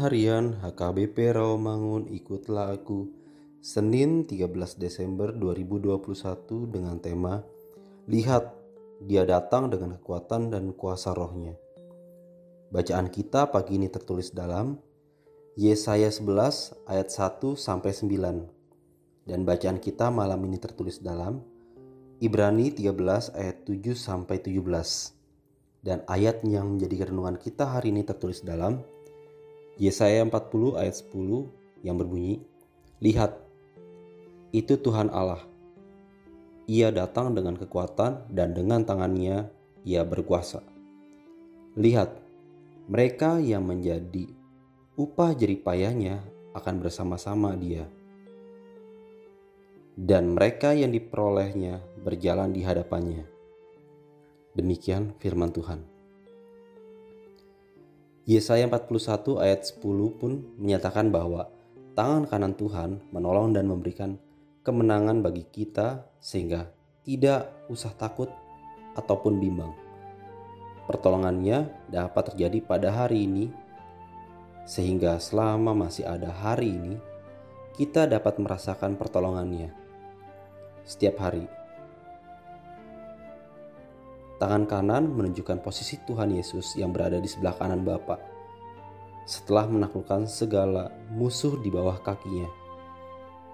Harian HKBP Rawamangun Ikutlah Aku Senin 13 Desember 2021 dengan tema Lihat, dia datang dengan kekuatan dan kuasa rohnya. Bacaan kita pagi ini tertulis dalam Yesaya 11 ayat 1 sampai 9 dan bacaan kita malam ini tertulis dalam Ibrani 13 ayat 7 sampai 17 dan ayat yang menjadi renungan kita hari ini tertulis dalam Yesaya 40 ayat 10 yang berbunyi, Lihat, itu Tuhan Allah. Ia datang dengan kekuatan dan dengan tangannya ia berkuasa. Lihat, mereka yang menjadi upah jeripayanya akan bersama-sama dia. Dan mereka yang diperolehnya berjalan di hadapannya. Demikian firman Tuhan. Yesaya 41 ayat 10 pun menyatakan bahwa tangan kanan Tuhan menolong dan memberikan kemenangan bagi kita sehingga tidak usah takut ataupun bimbang. Pertolongannya dapat terjadi pada hari ini sehingga selama masih ada hari ini kita dapat merasakan pertolongannya setiap hari Tangan kanan menunjukkan posisi Tuhan Yesus yang berada di sebelah kanan Bapa. Setelah menaklukkan segala musuh di bawah kakinya.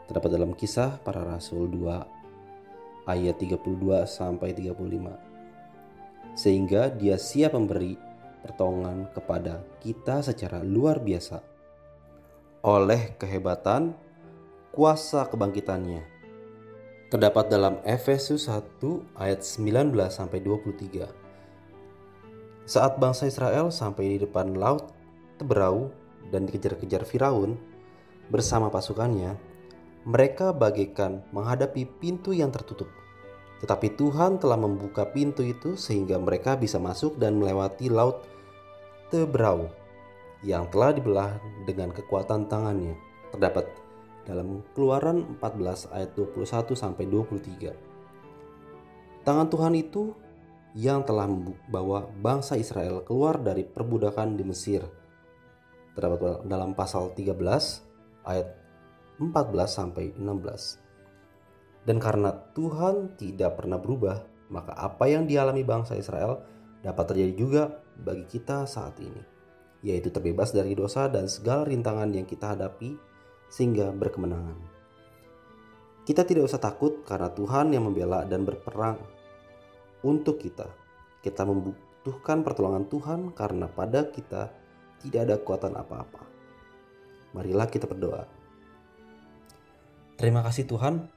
Terdapat dalam kisah para rasul 2 ayat 32 sampai 35. Sehingga dia siap memberi pertolongan kepada kita secara luar biasa. Oleh kehebatan kuasa kebangkitannya terdapat dalam Efesus 1 ayat 19 sampai 23. Saat bangsa Israel sampai di depan laut Teberau dan dikejar-kejar Firaun bersama pasukannya, mereka bagaikan menghadapi pintu yang tertutup. Tetapi Tuhan telah membuka pintu itu sehingga mereka bisa masuk dan melewati laut Teberau yang telah dibelah dengan kekuatan tangannya. Terdapat dalam Keluaran 14 ayat 21 sampai 23. Tangan Tuhan itu yang telah membawa bangsa Israel keluar dari perbudakan di Mesir. Terdapat dalam pasal 13 ayat 14 sampai 16. Dan karena Tuhan tidak pernah berubah, maka apa yang dialami bangsa Israel dapat terjadi juga bagi kita saat ini, yaitu terbebas dari dosa dan segala rintangan yang kita hadapi sehingga berkemenangan. Kita tidak usah takut karena Tuhan yang membela dan berperang untuk kita. Kita membutuhkan pertolongan Tuhan karena pada kita tidak ada kekuatan apa-apa. Marilah kita berdoa. Terima kasih Tuhan,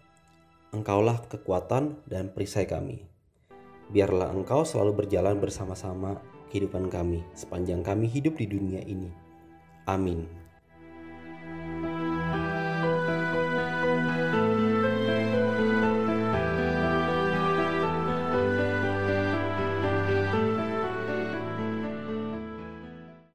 Engkaulah kekuatan dan perisai kami. Biarlah Engkau selalu berjalan bersama-sama kehidupan kami sepanjang kami hidup di dunia ini. Amin.